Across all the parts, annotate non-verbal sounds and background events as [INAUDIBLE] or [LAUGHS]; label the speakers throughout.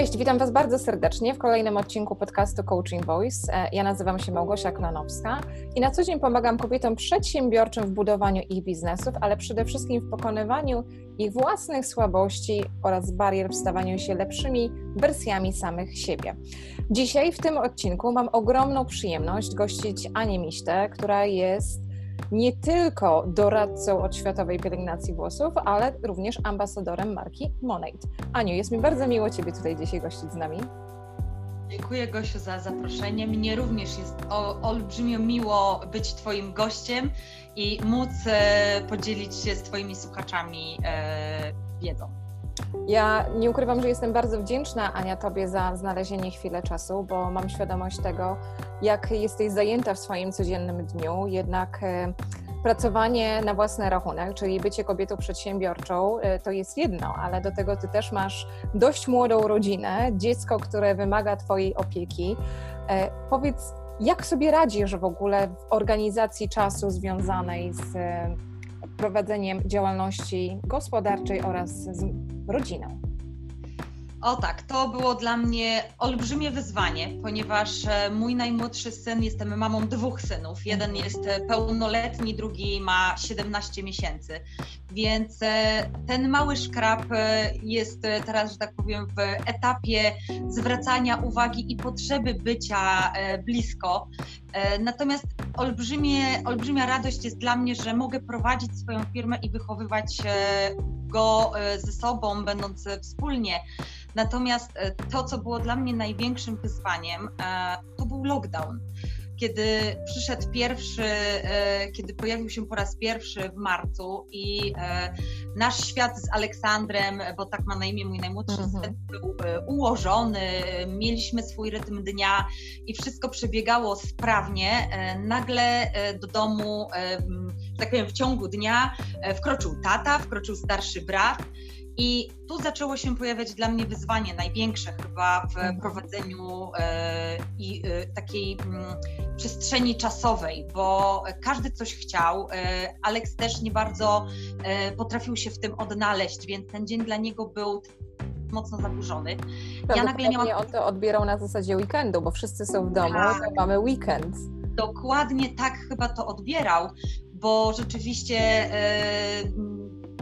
Speaker 1: Cześć, witam Was bardzo serdecznie w kolejnym odcinku podcastu Coaching Voice. E, ja nazywam się Małgosia Klanowska i na co dzień pomagam kobietom przedsiębiorczym w budowaniu ich biznesów, ale przede wszystkim w pokonywaniu ich własnych słabości oraz barier w stawaniu się lepszymi wersjami samych siebie. Dzisiaj w tym odcinku mam ogromną przyjemność gościć Anię Miśtę, która jest nie tylko doradcą od światowej pielęgnacji włosów, ale również ambasadorem marki Monate. Aniu, jest mi bardzo miło Ciebie tutaj dzisiaj gościć z nami.
Speaker 2: Dziękuję Gosiu za zaproszenie. Mnie również jest olbrzymio miło być Twoim gościem i móc e, podzielić się z Twoimi słuchaczami e, wiedzą.
Speaker 1: Ja nie ukrywam, że jestem bardzo wdzięczna, Ania, Tobie za znalezienie chwilę czasu, bo mam świadomość tego, jak jesteś zajęta w swoim codziennym dniu, jednak e, pracowanie na własny rachunek, czyli bycie kobietą przedsiębiorczą, e, to jest jedno, ale do tego Ty też masz dość młodą rodzinę, dziecko, które wymaga Twojej opieki. E, powiedz, jak sobie radzisz w ogóle w organizacji czasu związanej z prowadzeniem działalności gospodarczej oraz z rodziną?
Speaker 2: O tak, to było dla mnie olbrzymie wyzwanie, ponieważ e, mój najmłodszy syn, jestem mamą dwóch synów. Jeden jest e, pełnoletni, drugi ma 17 miesięcy. Więc e, ten mały szkrab jest teraz, że tak powiem, w etapie zwracania uwagi i potrzeby bycia blisko. Natomiast olbrzymie, olbrzymia radość jest dla mnie, że mogę prowadzić swoją firmę i wychowywać go ze sobą, będąc wspólnie. Natomiast e, to, co było dla mnie największym wyzwaniem, e, to był lockdown. Kiedy przyszedł pierwszy, e, kiedy pojawił się po raz pierwszy w marcu i nasz świat z Aleksandrem, bo tak ma na imię mój najmłodszy mhm. syn, był ułożony, mieliśmy swój rytm dnia i wszystko przebiegało sprawnie, nagle do domu, że tak powiem, w ciągu dnia wkroczył tata, wkroczył starszy brat i tu zaczęło się pojawiać dla mnie wyzwanie największe chyba w mhm. prowadzeniu e, i e, takiej mm, przestrzeni czasowej, bo każdy coś chciał. E, Alex też nie bardzo potrafił się w tym odnaleźć, więc ten dzień dla niego był mocno zaburzony.
Speaker 1: Ja nagle miałam... on to odbierał na zasadzie weekendu, bo wszyscy są w domu, tak. to mamy weekend.
Speaker 2: Dokładnie tak chyba to odbierał, bo rzeczywiście e,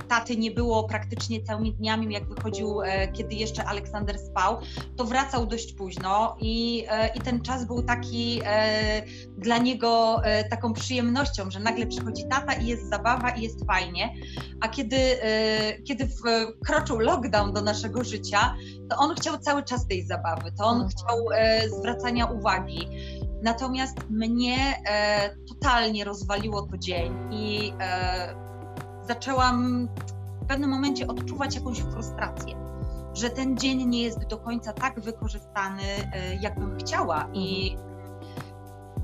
Speaker 2: taty nie było praktycznie całymi dniami, jak wychodził, e, kiedy jeszcze Aleksander spał, to wracał dość późno i, e, i ten czas był taki e, dla niego taką przyjemnością, że nagle przychodzi tata i jest zabawa i jest fajnie, a kiedy, kiedy wkroczył lockdown do naszego życia, to on chciał cały czas tej zabawy, to on mhm. chciał zwracania uwagi. Natomiast mnie totalnie rozwaliło to dzień i zaczęłam w pewnym momencie odczuwać jakąś frustrację, że ten dzień nie jest do końca tak wykorzystany, e, jakbym chciała. I,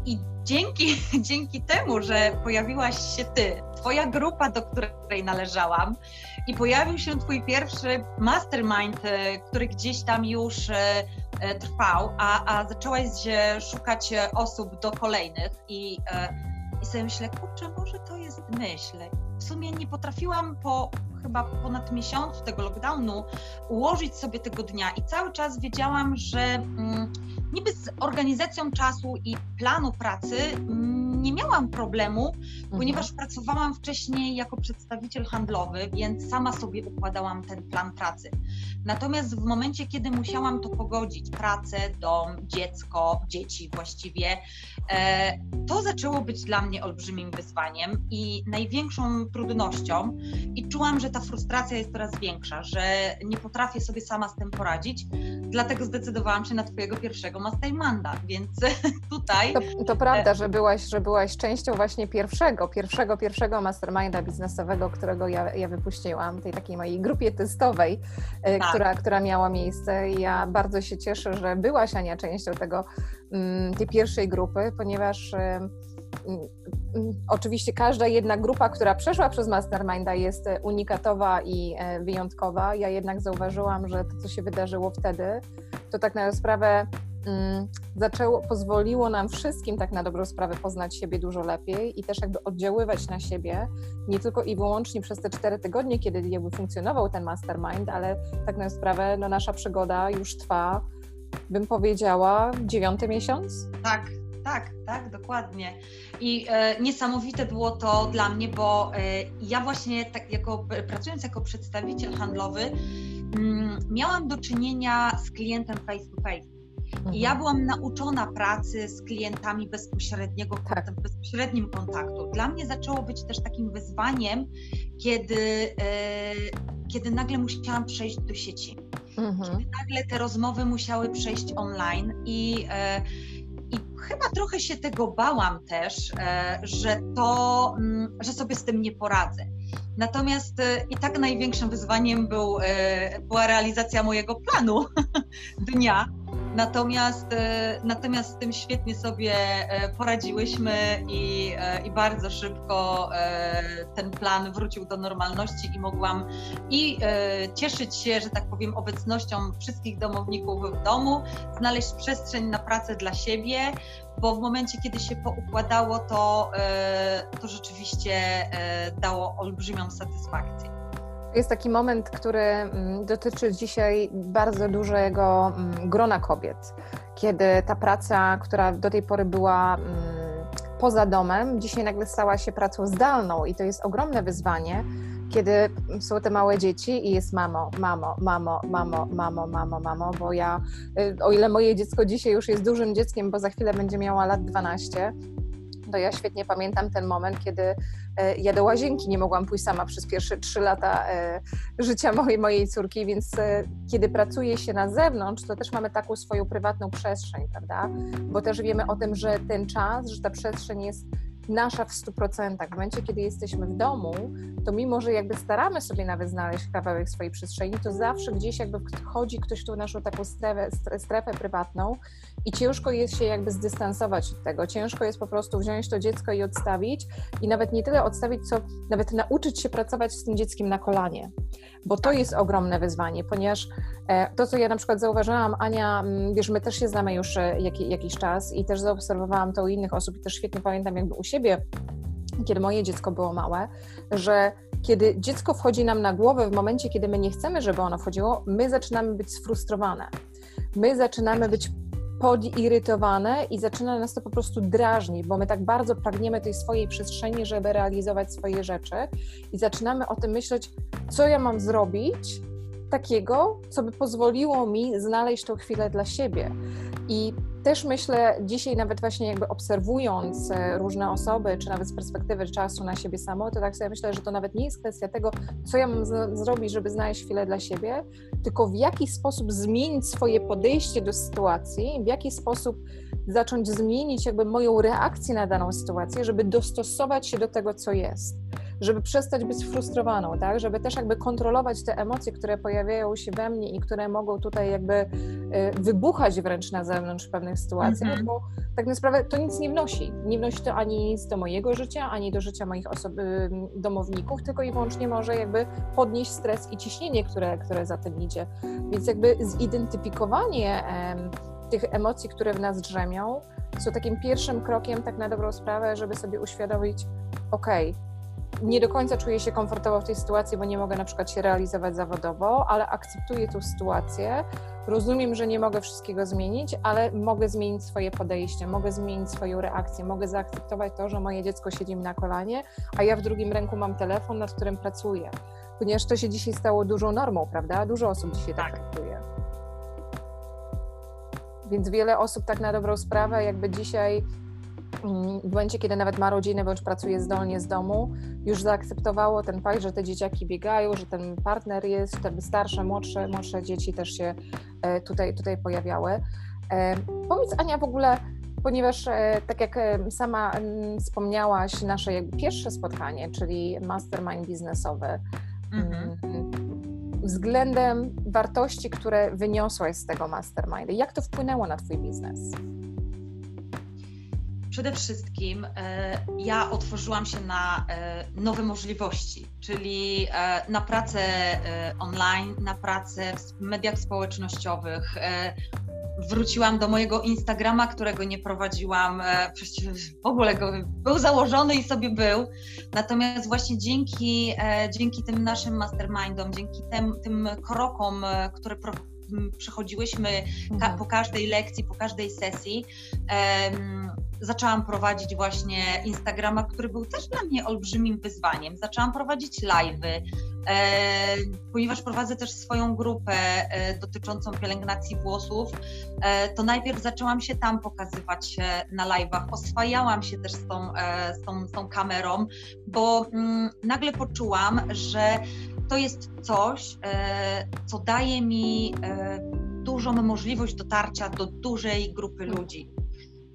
Speaker 2: i dzięki, [LAUGHS] dzięki temu, że pojawiłaś się ty, twoja grupa, do której należałam, i pojawił się twój pierwszy mastermind, e, który gdzieś tam już e, trwał, a, a zaczęłaś szukać osób do kolejnych i, i sobie myślę, kurczę, może to jest myśl w sumie nie potrafiłam po chyba ponad miesiącu tego lockdownu ułożyć sobie tego dnia i cały czas wiedziałam, że mm, niby z organizacją czasu i planu pracy mm, nie miałam problemu, mhm. ponieważ pracowałam wcześniej jako przedstawiciel handlowy, więc sama sobie układałam ten plan pracy. Natomiast w momencie, kiedy musiałam to pogodzić, pracę, dom, dziecko, dzieci właściwie, e, to zaczęło być dla mnie olbrzymim wyzwaniem i największą trudnością i czułam, że ta frustracja jest coraz większa, że nie potrafię sobie sama z tym poradzić, dlatego zdecydowałam się na Twojego pierwszego mastermanda, więc [LAUGHS] tutaj...
Speaker 1: To, to prawda, że byłaś, że byłaś częścią właśnie pierwszego, pierwszego, pierwszego masterminda biznesowego, którego ja, ja wypuściłam, tej takiej mojej grupie testowej, e, tak. która, która miała miejsce. Ja bardzo się cieszę, że byłaś, Ania, częścią tego, mm, tej pierwszej grupy, ponieważ e, Oczywiście każda jedna grupa, która przeszła przez Masterminda jest unikatowa i e, wyjątkowa. Ja jednak zauważyłam, że to, co się wydarzyło wtedy, to tak na sprawę mm, zaczęło, pozwoliło nam wszystkim tak na dobrą sprawę poznać siebie dużo lepiej i też jakby oddziaływać na siebie, nie tylko i wyłącznie przez te cztery tygodnie, kiedy jakby funkcjonował ten mastermind, ale tak na sprawę no, nasza przygoda już trwa, bym powiedziała, dziewiąty miesiąc?
Speaker 2: Tak, tak, tak, dokładnie. I e, niesamowite było to dla mnie, bo e, ja właśnie tak jako, pracując jako przedstawiciel handlowy, mm, miałam do czynienia z klientem face to face. I ja mhm. byłam nauczona pracy z klientami bezpośredniego, tak. bezpośrednim kontaktu. Dla mnie zaczęło być też takim wyzwaniem, kiedy, e, kiedy nagle musiałam przejść do sieci. Mhm. Kiedy nagle te rozmowy musiały przejść online i e, i chyba trochę się tego bałam też, e, że to, mm, że sobie z tym nie poradzę. Natomiast e, i tak największym wyzwaniem był, e, była realizacja mojego planu [LAUGHS] dnia, Natomiast, e, natomiast z tym świetnie sobie e, poradziłyśmy i, e, i bardzo szybko ten plan wrócił do normalności i mogłam i cieszyć się, że tak powiem, obecnością wszystkich domowników w domu, znaleźć przestrzeń na pracę dla siebie, bo w momencie, kiedy się poukładało, to, to rzeczywiście dało olbrzymią satysfakcję.
Speaker 1: Jest taki moment, który mm, dotyczy dzisiaj bardzo dużego mm, grona kobiet, kiedy ta praca, która do tej pory była mm, poza domem, dzisiaj nagle stała się pracą zdalną i to jest ogromne wyzwanie, kiedy są te małe dzieci i jest mamo, mamo, mamo, mamo, mamo, mamo, mamo, bo ja, y, o ile moje dziecko dzisiaj już jest dużym dzieckiem, bo za chwilę będzie miała lat 12, to ja świetnie pamiętam ten moment, kiedy e, ja do łazienki nie mogłam pójść sama przez pierwsze trzy lata e, życia mojej, mojej córki, więc e, kiedy pracuje się na zewnątrz, to też mamy taką swoją prywatną przestrzeń, prawda? Bo też wiemy o tym, że ten czas, że ta przestrzeń jest nasza w 100%. W momencie, kiedy jesteśmy w domu, to mimo, że jakby staramy sobie nawet znaleźć kawałek swojej przestrzeni, to zawsze gdzieś jakby wchodzi ktoś w tą naszą taką strefę, strefę prywatną i ciężko jest się jakby zdystansować od tego. Ciężko jest po prostu wziąć to dziecko i odstawić i nawet nie tyle odstawić, co nawet nauczyć się pracować z tym dzieckiem na kolanie. Bo to jest ogromne wyzwanie, ponieważ e, to, co ja na przykład zauważyłam, Ania, mm, wiesz, my też się znamy już e, jakiś czas i też zaobserwowałam to u innych osób i też świetnie pamiętam jakby u siebie, kiedy moje dziecko było małe, że kiedy dziecko wchodzi nam na głowę w momencie, kiedy my nie chcemy, żeby ono wchodziło, my zaczynamy być sfrustrowane. My zaczynamy być podirytowane i zaczyna nas to po prostu drażnić, bo my tak bardzo pragniemy tej swojej przestrzeni, żeby realizować swoje rzeczy i zaczynamy o tym myśleć, co ja mam zrobić takiego, co by pozwoliło mi znaleźć tą chwilę dla siebie. I też myślę, dzisiaj nawet właśnie jakby obserwując e, różne osoby, czy nawet z perspektywy czasu na siebie samo, to tak sobie myślę, że to nawet nie jest kwestia tego, co ja mam z- zrobić, żeby znaleźć chwilę dla siebie, tylko w jaki sposób zmienić swoje podejście do sytuacji, w jaki sposób zacząć zmienić jakby moją reakcję na daną sytuację, żeby dostosować się do tego, co jest żeby przestać być frustrowaną, tak? Żeby też jakby kontrolować te emocje, które pojawiają się we mnie i które mogą tutaj jakby y, wybuchać wręcz na zewnątrz w pewnych sytuacjach, mm -hmm. bo tak naprawdę to nic nie wnosi. Nie wnosi to ani nic do mojego życia, ani do życia moich domowników, tylko i wyłącznie może jakby podnieść stres i ciśnienie, które, które za tym idzie. Więc jakby zidentyfikowanie tych emocji, które w nas drzemią, są takim pierwszym krokiem tak na dobrą sprawę, żeby sobie uświadomić, okej, okay, nie do końca czuję się komfortowo w tej sytuacji, bo nie mogę na przykład się realizować zawodowo, ale akceptuję tę sytuację. Rozumiem, że nie mogę wszystkiego zmienić, ale mogę zmienić swoje podejście, mogę zmienić swoją reakcję, mogę zaakceptować to, że moje dziecko siedzi mi na kolanie, a ja w drugim ręku mam telefon, nad którym pracuję. Ponieważ to się dzisiaj stało dużą normą, prawda? Dużo osób dzisiaj tak, tak traktuje. Więc wiele osób tak na dobrą sprawę jakby dzisiaj w momencie, kiedy nawet ma rodzinę bądź pracuje zdalnie z domu, już zaakceptowało ten fakt, że te dzieciaki biegają, że ten partner jest, te starsze, młodsze, młodsze dzieci też się e, tutaj, tutaj pojawiały. E, powiedz Ania w ogóle, ponieważ e, tak jak sama wspomniałaś, nasze pierwsze spotkanie, czyli mastermind biznesowy, mhm. względem wartości, które wyniosłaś z tego mastermindu, jak to wpłynęło na Twój biznes?
Speaker 2: Przede wszystkim e, ja otworzyłam się na e, nowe możliwości, czyli e, na pracę online, na pracę w mediach społecznościowych. wróciłam do mojego Instagrama, którego nie prowadziłam, w ogóle go był założony i sobie był. Natomiast właśnie dzięki, dzięki tym naszym mastermindom, dzięki tym, tym krokom, które przechodziłyśmy ka mhm. po każdej lekcji, po każdej sesji, zaczęłam prowadzić właśnie Instagrama, który był też dla mnie olbrzymim wyzwaniem. Zaczęłam prowadzić live'y, ponieważ prowadzę też swoją grupę e, dotyczącą pielęgnacji włosów, e, to najpierw zaczęłam się tam pokazywać na live'ach, oswajałam się też z tą, z tą, z tą kamerą, bo mm, nagle poczułam, że to jest coś, co daje mi dużą możliwość dotarcia do dużej grupy ludzi.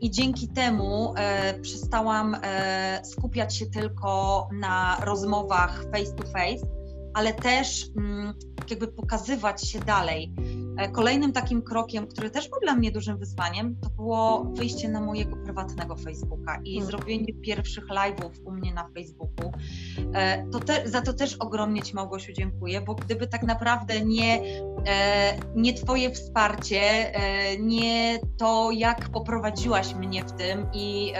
Speaker 2: I dzięki temu e, przestałam e, skupiać się tylko na rozmowach face to face, ale też mm, jakby pokazywać się dalej. E, kolejnym takim krokiem, który też był dla mnie dużym wyzwaniem, to było wyjście na mojego prywatnego Facebooka i hmm. zrobienie pierwszych live'ów u mnie na Facebooku. E, to te, za to też ogromnie Ci Małgosiu dziękuję, bo gdyby tak naprawdę nie, e, nie Twoje wsparcie, nie to jak poprowadziłaś mnie w tym i,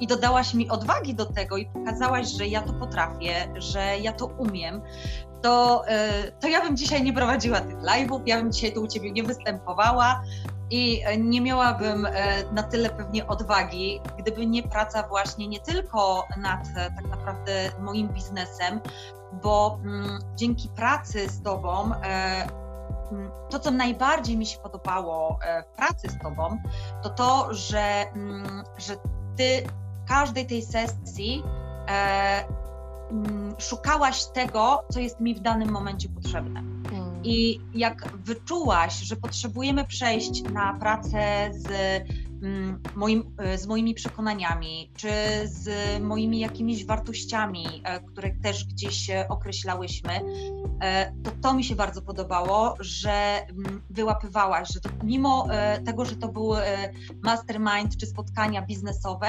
Speaker 2: i dodałaś mi odwagi do tego i pokazałaś, że ja to potrafię, że ja to umiem, to, e, to ja bym dzisiaj nie prowadziła tych live'ów, ja bym dzisiaj tu u Ciebie nie występowała i nie miałabym e, na tyle pewnie odwagi, gdyby nie praca właśnie nie tylko nad e, tak naprawdę moim biznesem, bo mm, dzięki pracy z Tobą mm, to, co najbardziej mi się podobało w pracy z Tobą, to to, że, mm, że Ty każdej tej sesji szukałaś tego, co jest mi w danym momencie potrzebne. Hmm. I jak wyczułaś, że potrzebujemy przejść na pracę z Mm, moim, e, z moimi przekonaniami, czy z moimi jakimiś wartościami, e, które też gdzieś określałyśmy, e, to to mi się bardzo podobało, że mm, wyłapywałaś, że to mimo tego, że to był mastermind czy spotkania biznesowe,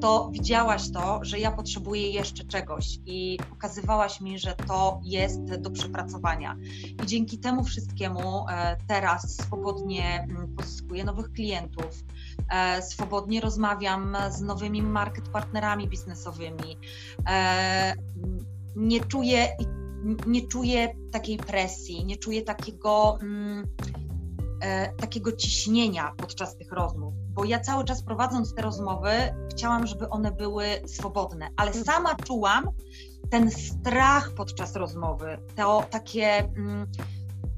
Speaker 2: to widziałaś to, że ja potrzebuję jeszcze czegoś i pokazywałaś mi, że to jest do przepracowania. I dzięki temu wszystkiemu teraz swobodnie mm, pozyskuję nowych klientów, swobodnie rozmawiam z nowymi market partnerami biznesowymi. E, nie czuję, nie czuję takiej presji, nie czuję takiego, mm, e, takiego ciśnienia podczas tych rozmów, bo ja cały czas prowadząc te rozmowy, chciałam, żeby one były swobodne, ale mhm. sama czułam ten strach podczas rozmowy, to takie.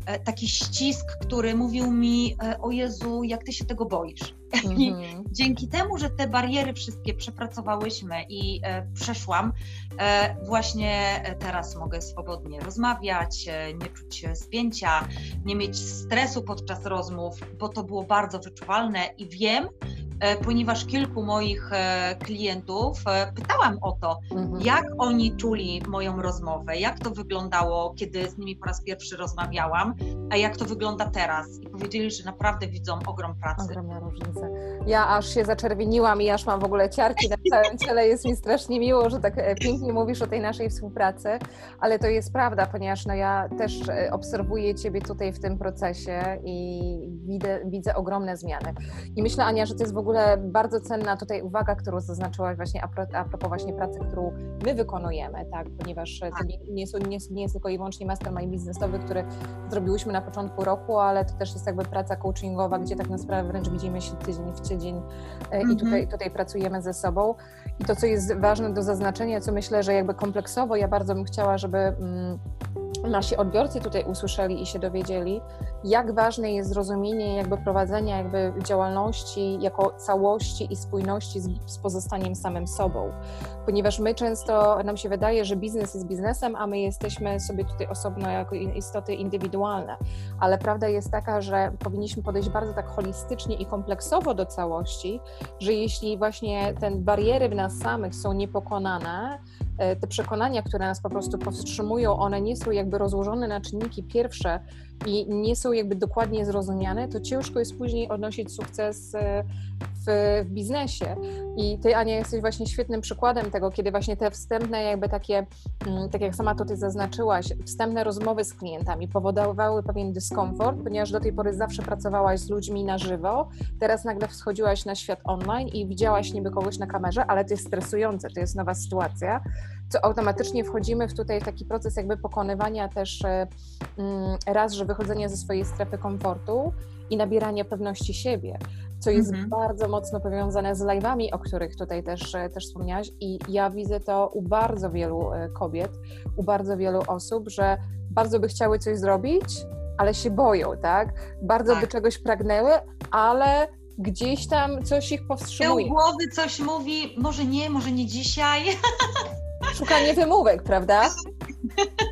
Speaker 2: Mm, taki ścisk, który mówił mi: O Jezu, jak ty się tego boisz? [LAUGHS] I mhm. dzięki temu, że te bariery wszystkie przepracowałyśmy i e, przeszłam, e, właśnie teraz mogę swobodnie rozmawiać, e, nie czuć spięcia, nie mieć stresu podczas rozmów, bo to było bardzo wyczuwalne i wiem, E, ponieważ kilku moich e, klientów e, pytałam o to, mhm. jak oni czuli moją rozmowę, jak to wyglądało, kiedy z nimi po raz pierwszy rozmawiałam, a jak to wygląda teraz. I powiedzieli, że naprawdę widzą ogrom pracy.
Speaker 1: Ogromna różnica. Ja aż się zaczerwieniłam i aż mam w ogóle ciarki na całym ciele. Jest mi strasznie miło, że tak pięknie mówisz o tej naszej współpracy, ale to jest prawda, ponieważ no ja też obserwuję Ciebie tutaj w tym procesie i widzę, widzę ogromne zmiany. I myślę, Ania, że to jest w ogóle ogóle bardzo cenna tutaj uwaga, którą zaznaczyłaś właśnie a, propos właśnie pracy, którą my wykonujemy, tak, ponieważ to tak. nie, nie, nie, nie jest tylko i wyłącznie mastermind biznesowy, który zrobiłyśmy na początku roku, ale to też jest jakby praca coachingowa, gdzie tak na sprawę wręcz widzimy się tydzień w tydzień -hmm. i tutaj, tutaj pracujemy ze sobą. I to, co jest ważne do zaznaczenia, co myślę, że jakby kompleksowo ja bardzo bym chciała, żeby mm, nasi odbiorcy tutaj usłyszeli i się dowiedzieli, jak ważne jest zrozumienie jakby prowadzenia jakby działalności jako całości i spójności z, z, pozostaniem samym sobą. Ponieważ my często, nam się wydaje, że biznes jest biznesem, a my jesteśmy sobie tutaj osobno jako istoty indywidualne. Ale prawda jest taka, że powinniśmy podejść bardzo tak holistycznie i kompleksowo do całości, że jeśli właśnie te bariery w nas samych są niepokonane, te przekonania, które nas po prostu powstrzymują, one nie są jakby rozłożone na czynniki pierwsze i nie są jakby dokładnie zrozumiane, to ciężko jest później odnosić sukces e, w, w biznesie. I ty, Ania, jesteś właśnie świetnym przykładem tego, kiedy właśnie te wstępne jakby takie, mm, tak jak sama to ty zaznaczyłaś, wstępne rozmowy z klientami powodowały pewien dyskomfort, ponieważ do tej pory zawsze pracowałaś z ludźmi na żywo, teraz nagle wschodziłaś na świat online i widziałaś niby kogoś na kamerze, ale to jest stresujące, to jest nowa sytuacja, co automatycznie wchodzimy w tutaj taki proces jakby pokonywania też e, mm, raz, że wychodzenia ze swojej strefy komfortu i nabierania pewności siebie, co jest mhm. bardzo mocno powiązane z live'ami, o których tutaj też, e, też wspomniałaś i ja widzę to u bardzo wielu e, kobiet, u bardzo wielu osób, że bardzo by chciały coś zrobić, ale się boją, tak? Bardzo tak. by czegoś pragnęły, ale gdzieś tam coś ich powstrzymuje.
Speaker 2: Tył głowy coś mówi, może nie, może nie dzisiaj.
Speaker 1: Szukanie wymówek, prawda? [LAUGHS]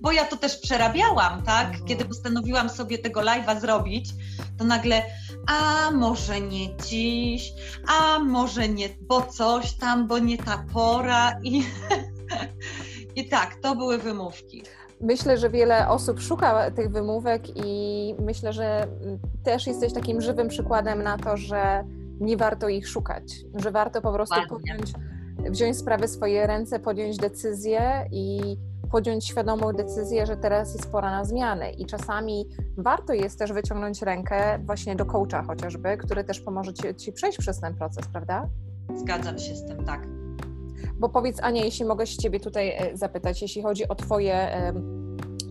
Speaker 2: Bo ja to też przerabiałam, tak? Mhm. Kiedy postanowiłam sobie tego live'a zrobić, to nagle, a może nie dziś, a może nie, bo coś tam, bo nie ta pora i, [LAUGHS] i tak, to były wymówki.
Speaker 1: Myślę, że wiele osób szuka tych wymówek i myślę, że też jesteś takim żywym przykładem na to, że nie warto ich szukać, że warto po prostu podjąć, wziąć sprawę w swoje ręce, podjąć decyzję i podjąć świadomą decyzję, że teraz jest pora na zmiany. I czasami warto jest też wyciągnąć rękę właśnie do coacha chociażby, który też pomoże ci, ci przejść przez ten proces, prawda?
Speaker 2: Zgadzam się z tym, tak.
Speaker 1: Bo powiedz, Ania, jeśli mogę się Ciebie tutaj e, zapytać, jeśli chodzi o Twoje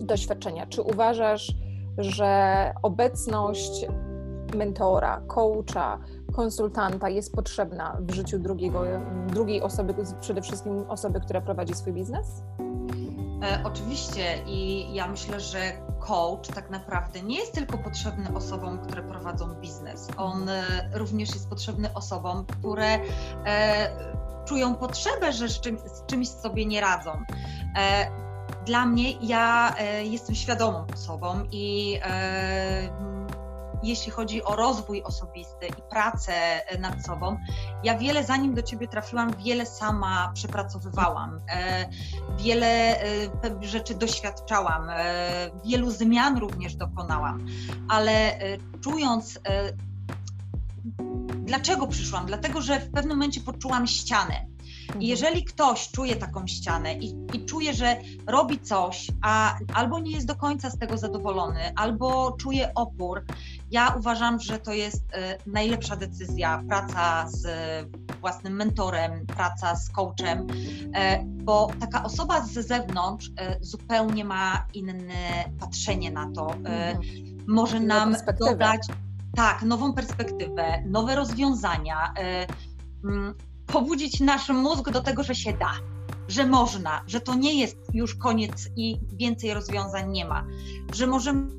Speaker 1: doświadczenia, czy uważasz, że obecność mentora, coacha, konsultanta jest potrzebna w życiu drugiego, drugiej osoby, przede wszystkim osoby, która prowadzi swój biznes?
Speaker 2: E, oczywiście i ja myślę, że coach tak naprawdę nie jest tylko potrzebny osobom, które prowadzą biznes. On e, również jest potrzebny osobom, które e, czują potrzebę, że z, z czymś sobie nie radzą. Dla mnie ja jestem świadomą osobą i jeśli chodzi o rozwój osobisty i pracę e, nad sobą, ja wiele zanim do Ciebie trafiłam, wiele sama przepracowywałam, e, wiele e, rzeczy doświadczałam, wielu zmian również dokonałam, ale czując, dlaczego przyszłam? Dlatego, że w pewnym momencie poczułam ścianę i mhm. jeżeli ktoś czuje taką ścianę i, i czuje, że robi coś, a albo nie jest do końca z tego zadowolony, albo czuje opór, ja uważam, że to jest e, najlepsza decyzja praca z własnym mentorem, praca z coachem, e, bo taka osoba z zewnątrz e, zupełnie ma inne patrzenie na to. Mhm. Może nam dodać tak, nową perspektywę, nowe rozwiązania mm, pobudzić nasz mózg do tego, że się da, że można, że to nie jest już koniec i więcej rozwiązań nie ma, że możemy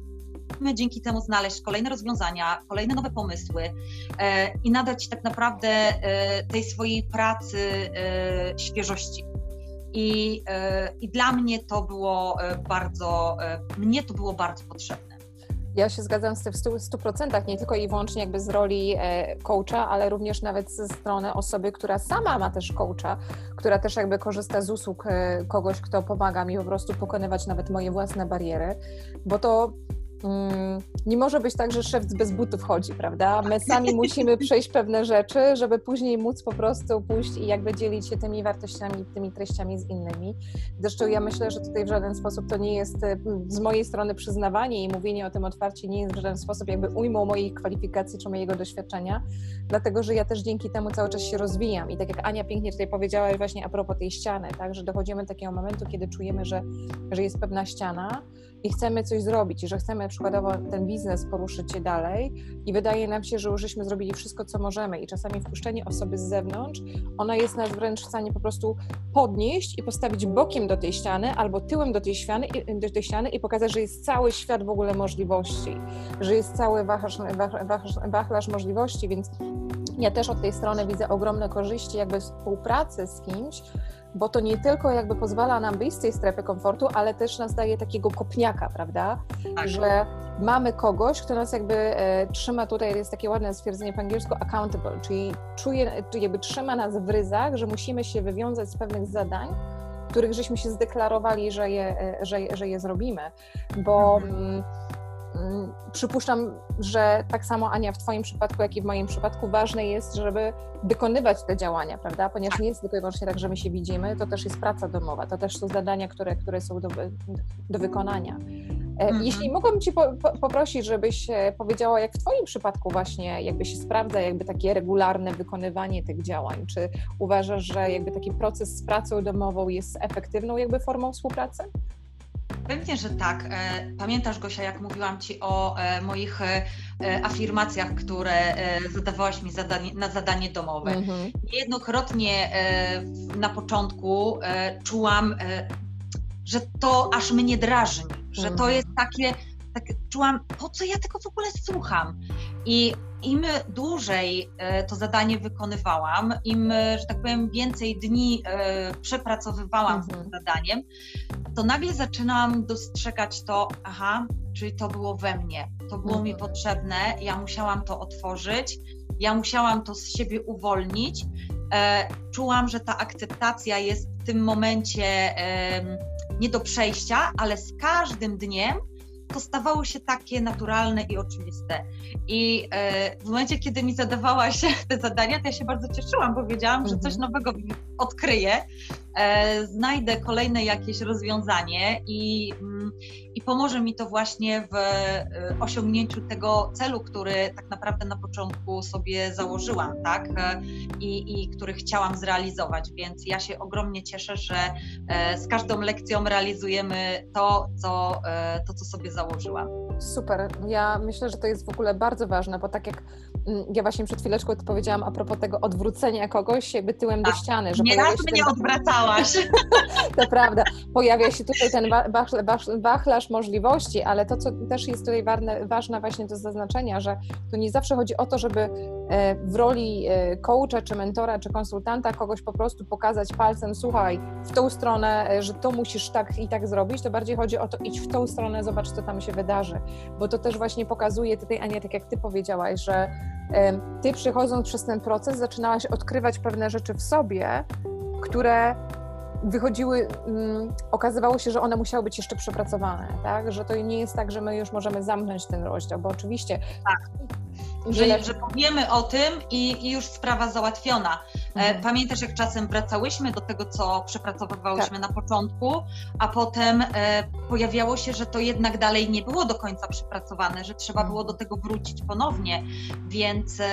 Speaker 2: dzięki temu znaleźć kolejne rozwiązania, kolejne nowe pomysły e, i nadać tak naprawdę e, tej swojej pracy e, świeżości. I, e, I dla mnie to było e, bardzo, e, mnie to było bardzo potrzebne.
Speaker 1: Ja się zgadzam z tym w 100%, nie tylko i wyłącznie jakby z roli e, coacha, ale również nawet ze strony osoby, która sama ma też coacha, która też jakby korzysta z usług e, kogoś, kto pomaga mi po prostu pokonywać nawet moje własne bariery, bo to nie może być tak, że szef bez butów chodzi, prawda? My sami [LAUGHS] musimy przejść pewne rzeczy, żeby później móc po prostu pójść i jakby dzielić się tymi wartościami, tymi treściami z innymi. Zresztą ja myślę, że tutaj w żaden sposób to nie jest e, z mojej strony przyznawanie i mówienie o tym otwarcie nie jest w żaden sposób jakby ujmą moich kwalifikacji czy mojego doświadczenia, dlatego że ja też dzięki temu cały czas się rozwijam i tak jak Ania pięknie tutaj powiedziała właśnie a propos tej ściany, tak, że dochodzimy do takiego momentu, kiedy czujemy, że, że jest pewna ściana, i chcemy coś zrobić, i że chcemy przykładowo ten biznes poruszyć się dalej i wydaje nam się, że już żeśmy zrobili wszystko, co możemy. I czasami wpuszczenie osoby z zewnątrz, ona jest nas wręcz w stanie po prostu podnieść i postawić bokiem do tej ściany albo tyłem do tej ściany, do tej ściany i pokazać, że jest cały świat w ogóle możliwości, że jest cały wachlarz, wachlarz, wachlarz możliwości, więc ja też od tej strony widzę ogromne korzyści jakby współpracy z kimś, bo to nie tylko jakby pozwala nam wyjść z tej strefy komfortu, ale też nas daje takiego kopniaka, prawda? Tak. Że mamy kogoś, kto nas jakby e, trzyma, tutaj jest takie ładne stwierdzenie po angielsku, accountable, czyli czuje, jakby trzyma nas w ryzach, że musimy się wywiązać z pewnych zadań, których żeśmy się zdeklarowali, że je, e, że, że je zrobimy, bo... Mhm. Mm, przypuszczam, że tak samo Ania w Twoim przypadku, jak i w moim przypadku ważne jest, żeby wykonywać te działania, prawda? Ponieważ nie jest tylko i wyłącznie tak, że my się widzimy, to też jest praca domowa, to też są zadania, które, które są do, do wykonania. E, mhm. Jeśli mogłabym Cię po, po, poprosić, żebyś e, powiedziała, jak w Twoim przypadku właśnie jakby się sprawdza jakby takie regularne wykonywanie tych działań. Czy uważasz, że jakby taki proces z pracą domową jest efektywną jakby formą współpracy?
Speaker 2: Pewnie, że tak. E, pamiętasz, Gosia, jak mówiłam Ci o moich afirmacjach, które zadawałaś mi zadanie, na zadanie domowe. Mhm. Niejednokrotnie na początku czułam, że to aż mnie drażni że to mhm. jest takie, tak czułam, po co ja tego w ogóle słucham? I im dłużej e, to zadanie wykonywałam, im, że tak powiem, więcej dni e, przepracowywałam mhm. z tym mhm. zadaniem, to nagle zaczynałam dostrzegać to, aha, czyli to było we mnie, to było mhm. mi potrzebne, ja musiałam to otworzyć, ja musiałam to z siebie uwolnić. E, czułam, że ta akceptacja jest w tym momencie nie do przejścia, ale z każdym dniem to stawało się takie naturalne i oczywiste. I e, w momencie, kiedy mi zadawałaś [LAUGHS] te zadania, to ja się bardzo cieszyłam, bo wiedziałam, że coś mhm. nowego odkryję, znajdę kolejne jakieś rozwiązanie i, mm, i pomoże mi to właśnie w e, osiągnięciu tego celu, który tak naprawdę na początku sobie założyłam, tak? I, i który chciałam zrealizować, więc ja się ogromnie cieszę, że z każdą lekcją realizujemy to, co, to, co sobie założyłam.
Speaker 1: Super. Ja myślę, że to jest w ogóle bardzo ważne, bo tak jak mm, ja właśnie przed chwileczką to powiedziałam a propos tego odwrócenia kogoś jakby tyłem tak. do ściany.
Speaker 2: Że nie raz mnie ten... odwracałaś. [LAUGHS]
Speaker 1: to prawda. Pojawia się tutaj ten wachlarz możliwości, ale to, co też jest tutaj ważne, ważne właśnie do zaznaczenia, że tu nie zawsze chodzi o to, żeby e, w roli e, coacha, czy mentora, czy konsultanta kogoś po prostu pokazać palcem, słuchaj, w tą stronę, e, że to musisz tak i tak zrobić, to bardziej chodzi o to, idź w tą stronę, zobacz, co tam się wydarzy bo to też właśnie pokazuje tutaj, Ania, tak jak Ty powiedziałaś, że Ty przychodząc przez ten proces zaczynałaś odkrywać pewne rzeczy w sobie, które wychodziły, um, okazywało się, że one musiały być jeszcze przepracowane, tak? Że to nie jest tak, że my już możemy zamknąć ten rozdział, bo oczywiście
Speaker 2: tak że, że powiemy o tym i, i, już sprawa załatwiona. E, mhm. Pamiętasz, jak czasem wracałyśmy do tego, co przepracowywałyśmy tak. na początku, a potem e, pojawiało się, że to jednak dalej nie było do końca przepracowane, że trzeba było do tego wrócić ponownie, więc e,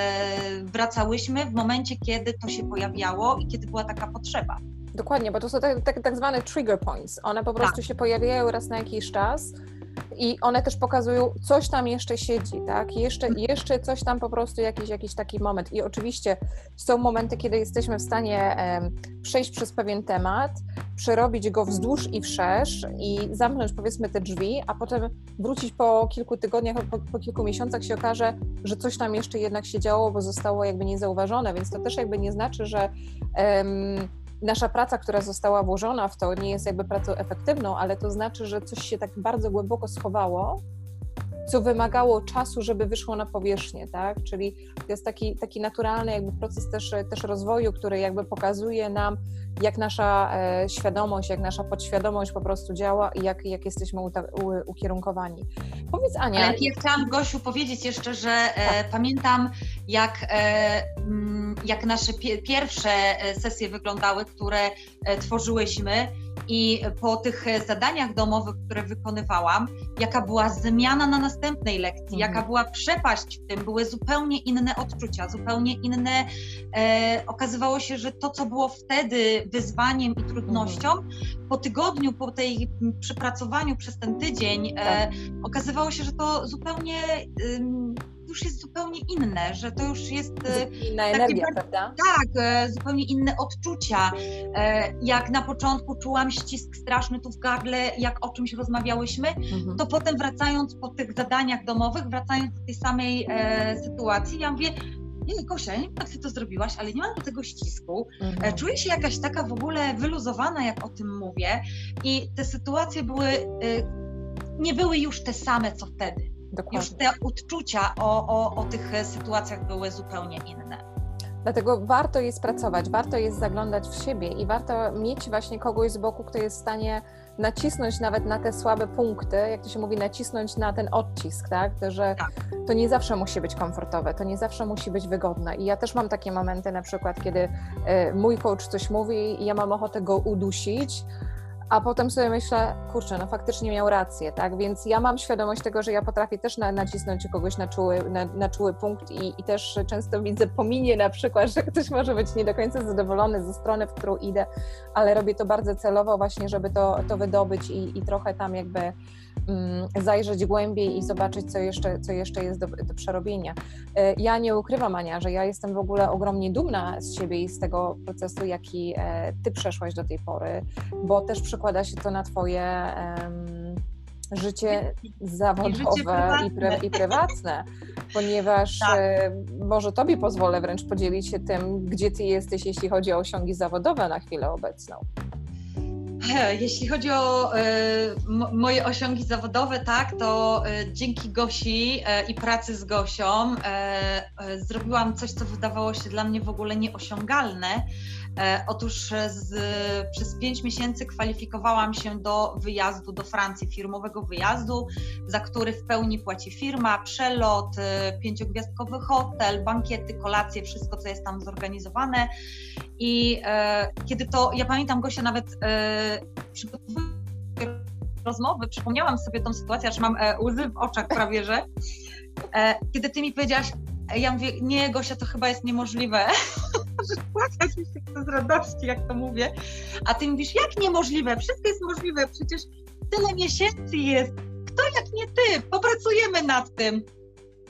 Speaker 2: wracałyśmy w momencie, kiedy to się pojawiało i kiedy była taka potrzeba.
Speaker 1: Dokładnie, bo to są tak, tak, tak zwane trigger points. One po prostu tak. się pojawiają raz na jakiś czas i one też pokazują, coś tam jeszcze siedzi, tak? Jeszcze, mhm. jeszcze coś tam po prostu, jakiś, jakiś taki moment. I oczywiście są momenty, kiedy jesteśmy w stanie przejść przez pewien temat, przerobić go wzdłuż i wszerz i zamknąć powiedzmy te drzwi, a potem wrócić po kilku tygodniach, po, po kilku miesiącach się okaże, że coś tam jeszcze jednak się działo, bo zostało jakby niezauważone, więc to też jakby nie znaczy, że um, nasza praca, która została włożona w to, nie jest jakby pracą efektywną, ale to znaczy, że coś się tak bardzo głęboko schowało, co wymagało czasu, żeby wyszło na powierzchnię, tak? Czyli to jest taki, taki naturalny jakby proces też, też rozwoju, który jakby pokazuje nam, jak nasza e, świadomość, jak nasza podświadomość po prostu działa i jak, jak jesteśmy ukierunkowani. Powiedz Ania...
Speaker 2: Ale ja chciałam Gosiu powiedzieć jeszcze, że e, tak. pamiętam jak, e, mm, jak nasze pie, pierwsze sesje wyglądały, które tworzyłyśmy, i po tych zadaniach domowych, które wykonywałam, jaka była zmiana na następnej lekcji, mhm. jaka była przepaść w tym, były zupełnie inne odczucia, zupełnie inne. E, okazywało się, że to, co było wtedy wyzwaniem i trudnością, mhm. po tygodniu, po tej przepracowaniu przez ten tydzień, e, tak. okazywało się, że to zupełnie już jest zupełnie inne, że to już jest.
Speaker 1: E, inna energia, prawda?
Speaker 2: Tak, e, zupełnie inne odczucia. E, jak na początku czułam ścisk straszny tu w gardle, jak o czymś rozmawiałyśmy, mhm. to potem wracając po tych zadaniach domowych, wracając do tej samej sytuacji, ja mówię, nie, Kosia, nie wiem, jak ty to zrobiłaś, ale nie mam do tego ścisku. Mhm. Czuję się jakaś taka w ogóle wyluzowana, jak o tym mówię. I te sytuacje były, nie były już te same, co wtedy. Dokładnie. Już te odczucia o, o, o tych sytuacjach były zupełnie inne.
Speaker 1: Dlatego warto jest pracować, warto jest zaglądać w siebie i warto mieć właśnie kogoś z boku, kto jest w stanie nacisnąć nawet na te słabe punkty, jak to się mówi, nacisnąć na ten odcisk, tak? Że tak. to nie zawsze musi być komfortowe, to nie zawsze musi być wygodne. I ja też mam takie momenty na przykład, kiedy e, mój coach coś mówi i ja mam ochotę go udusić, a potem sobie myślę, kurczę, no faktycznie miał rację, tak? Więc ja mam świadomość tego, że ja potrafię też na, nacisnąć kogoś na czuły, na, na czuły punkt i, i, też często widzę pominie na przykład, że ktoś może być nie do końca zadowolony ze strony, w którą idę, ale robię to bardzo celowo właśnie, żeby to, to wydobyć i, i trochę tam jakby zajrzeć głębiej i zobaczyć, co jeszcze, co jeszcze jest do, do przerobienia. E, ja nie ukrywam, Ania, że ja jestem w ogóle ogromnie dumna z siebie i z tego procesu, jaki e, ty przeszłaś do tej pory, bo też przekłada się to na twoje życie zawodowe i, życie i, pry, i prywatne, ponieważ tak. E, może tobie pozwolę wręcz podzielić się tym, gdzie ty jesteś, jeśli chodzi o osiągi zawodowe na chwilę obecną.
Speaker 2: Jeśli chodzi o y, moje osiągi zawodowe, tak, to y, dzięki Gosi i pracy z Gosią zrobiłam coś, co wydawało się dla mnie w ogóle nieosiągalne, E, otóż z, przez pięć miesięcy kwalifikowałam się do wyjazdu do Francji, firmowego wyjazdu, za który w pełni płaci firma, przelot, e, pięciogwiazdkowy hotel, bankiety, kolacje, wszystko, co jest tam zorganizowane. I e, kiedy to, ja pamiętam Gosia nawet e, rozmowy, przypomniałam sobie tą sytuację, że mam e, łzy w oczach prawie, że e, kiedy ty mi powiedziałaś, ja mówię, nie Gosia, to chyba jest niemożliwe, [LAUGHS] płakać mi się z radości, jak to mówię, a ty mówisz, jak niemożliwe, wszystko jest możliwe, przecież tyle miesięcy jest, kto jak nie ty, popracujemy nad tym.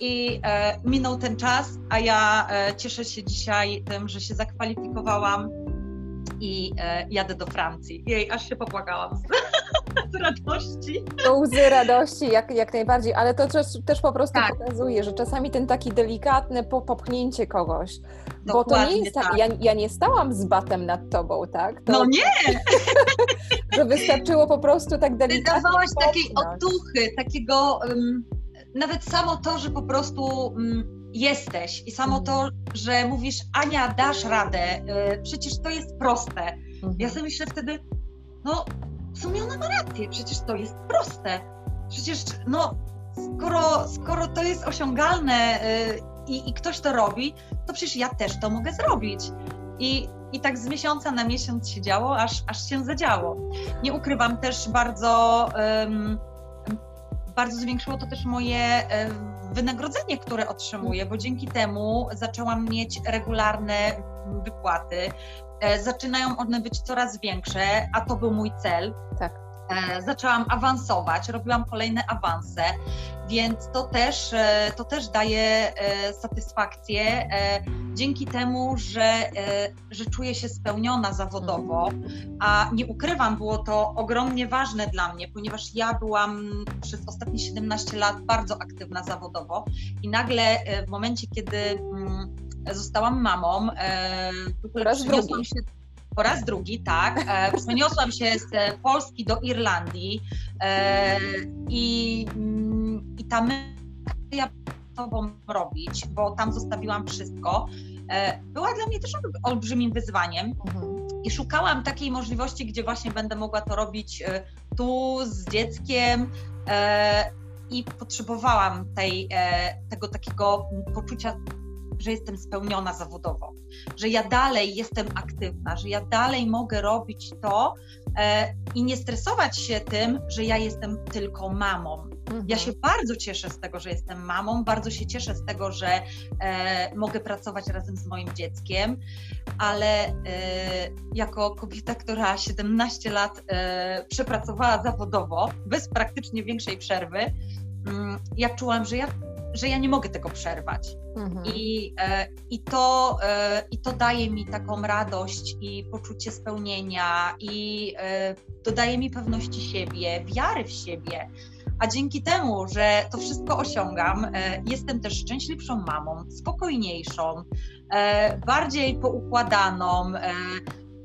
Speaker 2: I e, minął ten czas, a ja e, cieszę się dzisiaj tym, że się zakwalifikowałam i e, jadę do Francji. Jej, aż się popłakałam [LAUGHS] [LAUGHS] z, radości.
Speaker 1: To łzy radości, jak, jak najbardziej, ale to też, też po prostu tak. pokazuje, że czasami ten taki delikatny popchnięcie kogoś, Dokładnie bo to nie jest tak, ja, ja nie stałam z batem nad tobą, tak? To,
Speaker 2: no nie! [LAUGHS]
Speaker 1: że wystarczyło po prostu tak delikatnie
Speaker 2: Dawałaś takiej otuchy, takiego... Um, nawet samo to, że po prostu um, jesteś i samo to, mhm. że mówisz, Ania, dasz radę, y, przecież to jest proste. Mhm. Ja sobie myślę wtedy, no w sumie ona ma rację, przecież to jest proste. Przecież no, skoro, skoro to jest osiągalne y, i, i ktoś to robi, to przecież ja też to mogę zrobić. I, i tak z miesiąca na miesiąc się działo, aż, aż się zadziało. Nie ukrywam też bardzo, um, bardzo zwiększyło to też moje um, wynagrodzenie, które otrzymuję, bo dzięki temu zaczęłam mieć regularne wypłaty. E, zaczynają one być coraz większe, a to był mój cel. Tak. E, zaczęłam awansować, robiłam kolejne awanse, więc to też, e, to też daje satysfakcję dzięki temu, że, że czuję się spełniona zawodowo, a nie ukrywam, było to ogromnie ważne dla mnie, ponieważ ja byłam przez ostatnie 17 lat bardzo aktywna zawodowo i nagle w momencie, kiedy mm, zostałam mamą,
Speaker 1: przeniosłam
Speaker 2: się po raz drugi, tak. E, przeniosłam się z Polski do Irlandii e, i, mm, i tam ja tobą robić, bo tam zostawiłam wszystko, e, była dla mnie też olbrzymim wyzwaniem. Mhm. I szukałam takiej możliwości, gdzie właśnie będę mogła to robić tu z dzieckiem. I potrzebowałam tej, tego takiego poczucia że jestem spełniona zawodowo, że ja dalej jestem aktywna, że ja dalej mogę robić to e, i nie stresować się tym, że ja jestem tylko mamą. Mhm. Ja się bardzo cieszę z tego, że jestem mamą, bardzo się cieszę z tego, że e, mogę pracować razem z moim dzieckiem, ale e, jako kobieta, która 17 lat e, przepracowała zawodowo, bez praktycznie większej przerwy, mm, ja czułam, że ja że ja nie mogę tego przerwać. Mhm. I, e, i, to, e, I to daje mi taką radość i poczucie spełnienia, i e, dodaje mi pewności siebie, wiary w siebie. A dzięki temu, że to wszystko osiągam, jestem też szczęśliwszą mamą, spokojniejszą, bardziej poukładaną.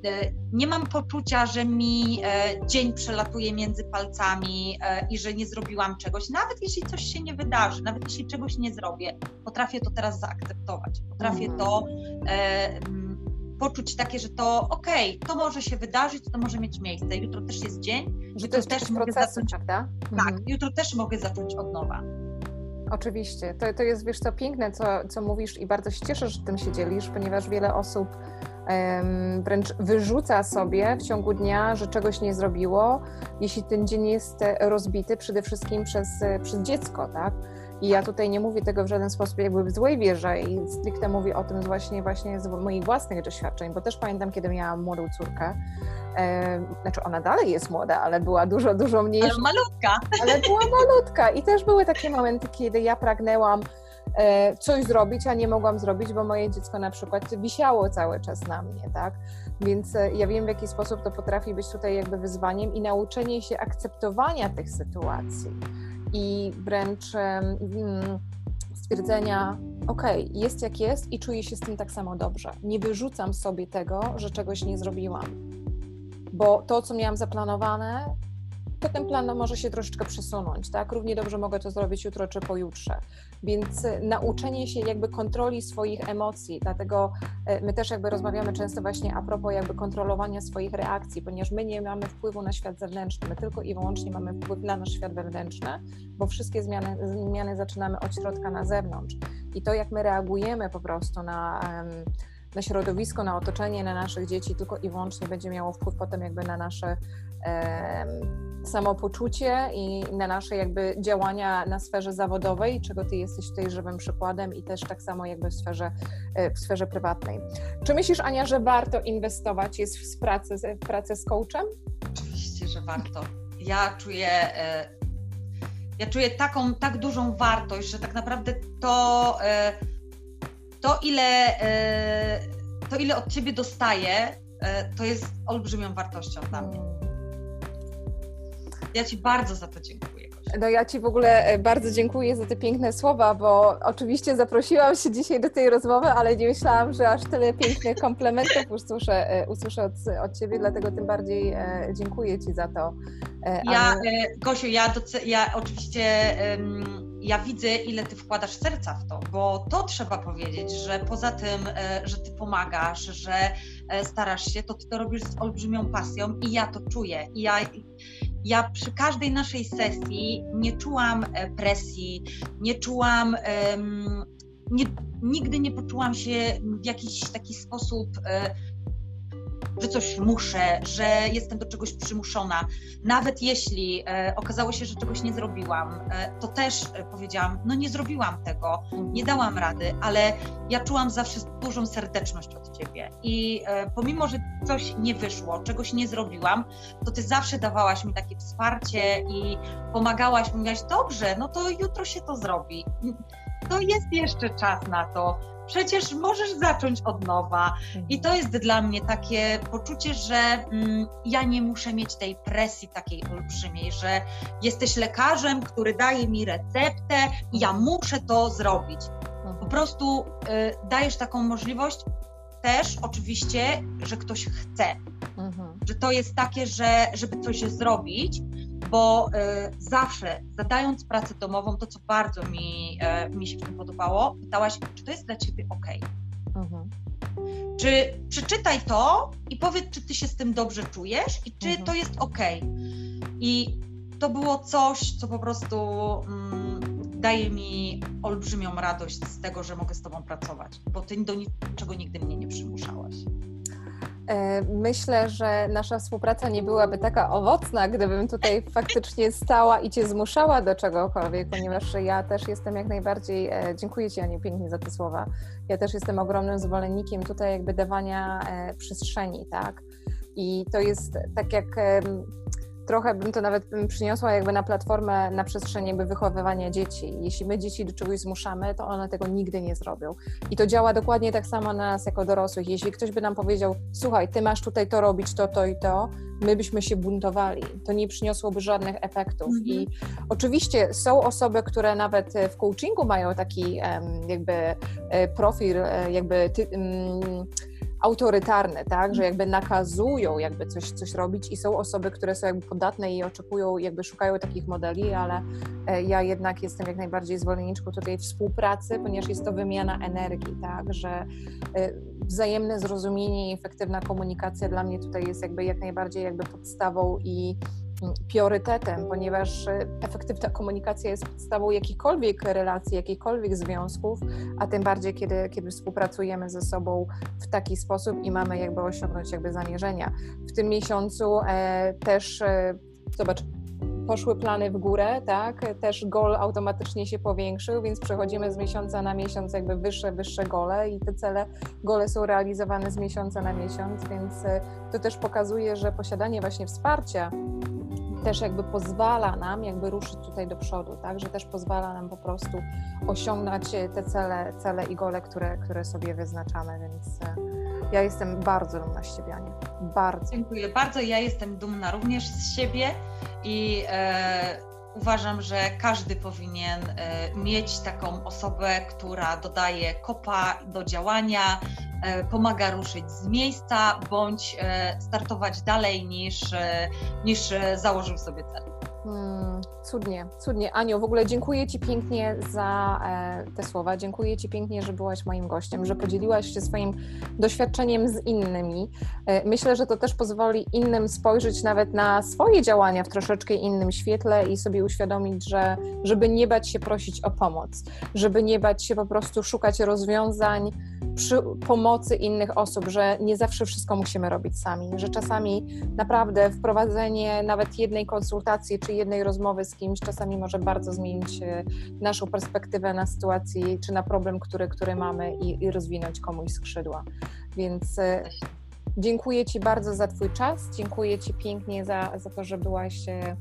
Speaker 2: E, nie mam poczucia, że mi dzień przelatuje między palcami i że nie zrobiłam czegoś. Nawet jeśli coś się nie wydarzy, nawet jeśli czegoś nie zrobię, potrafię to teraz zaakceptować. Potrafię mhm. to poczuć takie, że to okej, okay, to może się wydarzyć, to może mieć miejsce. Jutro też jest dzień,
Speaker 1: że to jest też mogę procesu, zacząć, prawda?
Speaker 2: Tak, mhm. jutro też mogę zacząć od nowa.
Speaker 1: Oczywiście. To, to jest, wiesz co, piękne, co, co mówisz i bardzo się cieszę, że tym się dzielisz, ponieważ wiele osób wręcz wyrzuca sobie w ciągu dnia, że czegoś nie zrobiło, jeśli ten dzień jest rozbity przede wszystkim przez, przez dziecko, tak? I ja tutaj nie mówię tego w żaden sposób jakby w złej wierze i stricte mówię o tym właśnie, właśnie z moich własnych doświadczeń, bo też pamiętam, kiedy miałam młodą córkę, e, znaczy ona dalej jest młoda, ale była dużo, dużo mniejsza.
Speaker 2: Ale malutka.
Speaker 1: Ale była malutka i też były takie momenty, kiedy ja pragnęłam e, coś zrobić, a nie mogłam zrobić, bo moje dziecko na przykład wisiało cały czas na mnie, tak? Więc e, ja wiem, w jaki sposób to potrafi być tutaj jakby wyzwaniem i nauczenie się akceptowania tych sytuacji i wręcz mm, stwierdzenia, ok, jest jak jest i czuję się z tym tak samo dobrze. Nie wyrzucam sobie tego, że czegoś nie zrobiłam. Bo to, co miałam zaplanowane, to ten plan może się troszeczkę przesunąć, tak? Równie dobrze mogę to zrobić jutro czy pojutrze. Więc e, nauczenie się jakby kontroli swoich emocji, dlatego e, my też jakby rozmawiamy często właśnie a propos jakby kontrolowania swoich reakcji, ponieważ my nie mamy wpływu na świat zewnętrzny, my tylko i wyłącznie mamy wpływ na nasz świat wewnętrzny, bo wszystkie zmiany, zmiany zaczynamy od środka na zewnątrz. I to, jak my reagujemy po prostu na na środowisko, na otoczenie, na naszych dzieci, tylko i wyłącznie będzie miało wpływ potem jakby na nasze samopoczucie i na nasze jakby działania na sferze zawodowej, czego ty jesteś tutaj żywym przykładem i też tak samo jakby w sferze, e, w sferze prywatnej. Czy myślisz, Ania, że warto inwestować jest w pracę, w pracę z coachem?
Speaker 2: Oczywiście, że warto. Ja czuję e, ja czuję taką, tak dużą wartość, że tak naprawdę to, e, to ile, to ile od ciebie dostaję, to jest olbrzymią wartością dla mnie. Ja Ci bardzo za to dziękuję.
Speaker 1: No ja Ci w ogóle e, bardzo dziękuję za te piękne słowa, bo oczywiście zaprosiłam się dzisiaj do tej rozmowy, ale nie myślałam, że aż tyle pięknych komplementów usłyszę, e, usłyszę od, od Ciebie, dlatego tym bardziej e, dziękuję Ci za to.
Speaker 2: Ja, Gosiu, ja, ja oczywiście ja widzę, ile Ty wkładasz serca w to, bo to trzeba powiedzieć, że poza tym, że Ty pomagasz, że starasz się, to Ty to robisz z olbrzymią pasją i ja to czuję. I ja ja przy każdej naszej sesji nie czułam e, presji, nie czułam, nie, nigdy nie poczułam się w jakiś taki sposób e, że coś muszę, że jestem do czegoś przymuszona. Nawet jeśli e, okazało się, że czegoś nie zrobiłam, e, to też e, powiedziałam, no nie zrobiłam tego, nie dałam rady, ale ja czułam zawsze dużą serdeczność od ciebie. I pomimo, że coś nie wyszło, czegoś nie zrobiłam, to ty zawsze dawałaś mi takie wsparcie i pomagałaś, mówiłaś, dobrze, no to jutro się to zrobi. To jest jeszcze czas na to przecież możesz zacząć od nowa. I to jest dla mnie takie poczucie, że mm, ja nie muszę mieć tej presji takiej olbrzymiej, że jesteś lekarzem, który daje mi receptę i ja muszę to zrobić. Po prostu y, dajesz taką możliwość też oczywiście, że ktoś chce. Mhm. Że to jest takie, że żeby coś zrobić, bo y, zawsze zadając pracę domową, to co bardzo mi, y, mi się w tym podobało, pytałaś, czy to jest dla ciebie ok. Mhm. Czy przeczytaj to i powiedz, czy ty się z tym dobrze czujesz i czy mhm. to jest ok. I to było coś, co po prostu mm, daje mi olbrzymią radość z tego, że mogę z tobą pracować, bo ty do niczego nigdy mnie nie przymuszałaś.
Speaker 1: E, myślę, że nasza współpraca nie byłaby taka owocna, gdybym tutaj faktycznie stała i Cię zmuszała do czegokolwiek, ponieważ ja też jestem jak najbardziej, e, dziękuję Ci Aniu pięknie za te słowa, ja też jestem ogromnym zwolennikiem tutaj jakby dawania e, przestrzeni, tak? I to jest tak jak trochę bym to nawet przyniosła jakby na platformę, na przestrzeń jakby wychowywania dzieci. Jeśli my dzieci do czegoś zmuszamy, to one tego nigdy nie zrobią. I to działa dokładnie tak samo na nas jako dorosłych. Jeśli ktoś by nam powiedział, słuchaj, ty masz tutaj to robić, to, to i to, my byśmy się buntowali. To nie przyniosłoby żadnych efektów. Mhm. I oczywiście są osoby, które nawet w coachingu mają taki jakby e, profil, e, jakby ty, autorytarne, tak, że jakby nakazują jakby coś, coś robić i są osoby, które są jakby podatne i oczekują, jakby szukają takich modeli, ale e, ja jednak jestem jak najbardziej zwolenniczką tutaj współpracy, ponieważ jest to wymiana energii, tak, że e, wzajemne zrozumienie i efektywna komunikacja dla mnie tutaj jest jakby jak najbardziej jakby podstawą i priorytetem, ponieważ e, efektywna komunikacja jest podstawą jakichkolwiek relacji, jakichkolwiek związków, a tym bardziej, kiedy, kiedy współpracujemy ze sobą w taki sposób i mamy jakby osiągnąć jakby zamierzenia. W tym miesiącu e, też, e, zobacz, poszły plany w górę, tak, też gol automatycznie się powiększył, więc przechodzimy z miesiąca na miesiąc jakby wyższe, wyższe gole i te cele, gole są realizowane z miesiąca na miesiąc, więc e, to też pokazuje, że posiadanie właśnie wsparcia też jakby pozwala nam jakby ruszyć tutaj do przodu, tak, że też pozwala nam po prostu osiągnąć te cele, cele i gole, które, które sobie wyznaczamy, więc e, ja jestem bardzo dumna z siebie, Ania. Bardzo.
Speaker 2: Dziękuję bardzo. Ja jestem dumna również z siebie i e, uważam, że każdy powinien e, mieć taką osobę, która dodaje kopa do działania, E, pomaga ruszyć z miejsca bądź e, startować dalej niż, niż założył sobie cel.
Speaker 1: Hmm, cudnie, cudnie. Aniu, w ogóle dziękuję Ci pięknie za e, te słowa. Dziękuję Ci pięknie, że byłaś moim gościem, że podzieliłaś się swoim doświadczeniem z innymi. E, myślę, że to też pozwoli innym spojrzeć nawet na swoje działania w troszeczkę innym świetle i sobie uświadomić, że żeby nie bać się prosić o pomoc, żeby nie bać się po prostu szukać rozwiązań przy pomocy innych osób, że nie zawsze wszystko musimy robić sami, że czasami naprawdę wprowadzenie nawet jednej konsultacji czy jednej rozmowy z kimś czasami może bardzo zmienić e, naszą perspektywę na sytuację czy na problem, który, który mamy i, i rozwinąć komuś skrzydła. Więc e, dziękuję Ci bardzo za Twój czas, dziękuję Ci pięknie za, za to, że byłaś e,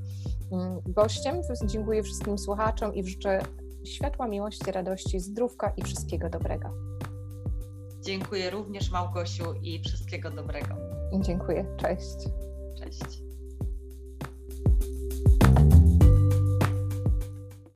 Speaker 1: mm, gościem. Dziękuję wszystkim słuchaczom i życzę światła, miłości, radości, zdrówka i wszystkiego dobrego.
Speaker 2: Dziękuję również Małgosiu i wszystkiego dobrego.
Speaker 1: Dziękuję. Cześć.
Speaker 2: Cześć.